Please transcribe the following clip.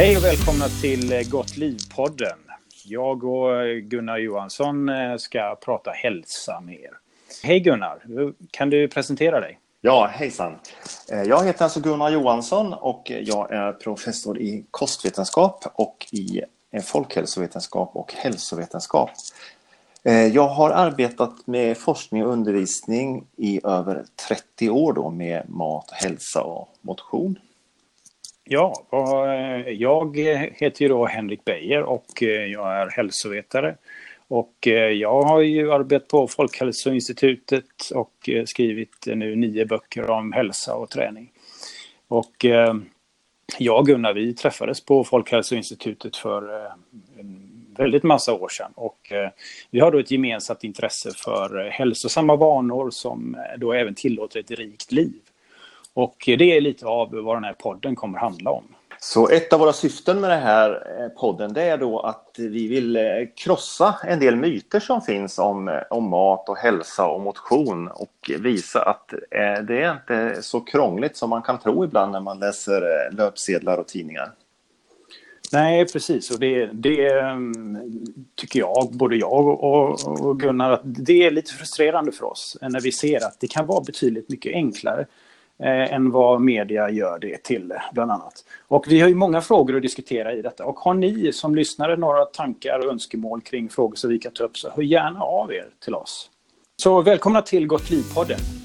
Hej och välkomna till eh, Gott liv-podden. Jag och eh, Gunnar Johansson eh, ska prata hälsa med er. Hej Gunnar, kan du presentera dig? Ja, hejsan. Jag heter alltså Gunnar Johansson och jag är professor i kostvetenskap och i folkhälsovetenskap och hälsovetenskap. Jag har arbetat med forskning och undervisning i över 30 år då med mat, hälsa och motion. Ja, eh, jag eh, heter ju då Henrik Beijer och eh, jag är hälsovetare. Och jag har ju arbetat på Folkhälsoinstitutet och skrivit nu nio böcker om hälsa och träning. Och jag och Gunnar, vi träffades på Folkhälsoinstitutet för en väldigt massa år sedan. Och vi har då ett gemensamt intresse för hälsosamma vanor som då även tillåter ett rikt liv. Och det är lite av vad den här podden kommer handla om. Så ett av våra syften med den här eh, podden det är då att vi vill eh, krossa en del myter som finns om, eh, om mat och hälsa och motion och visa att det är inte så krångligt som man kan tro ibland när man läser löpsedlar och tidningar. Nej, precis. Och det, det mm, tycker jag, både jag och, och Gunnar, att det är lite frustrerande för oss när vi ser att det kan vara betydligt mycket enklare eh, än vad media gör det till, bland annat. Och vi har ju många frågor att diskutera i detta. Och har ni som lyssnare några tankar och önskemål kring frågor som vi kan ta upp så hör gärna av er till oss. Så välkomna till Gott liv-podden.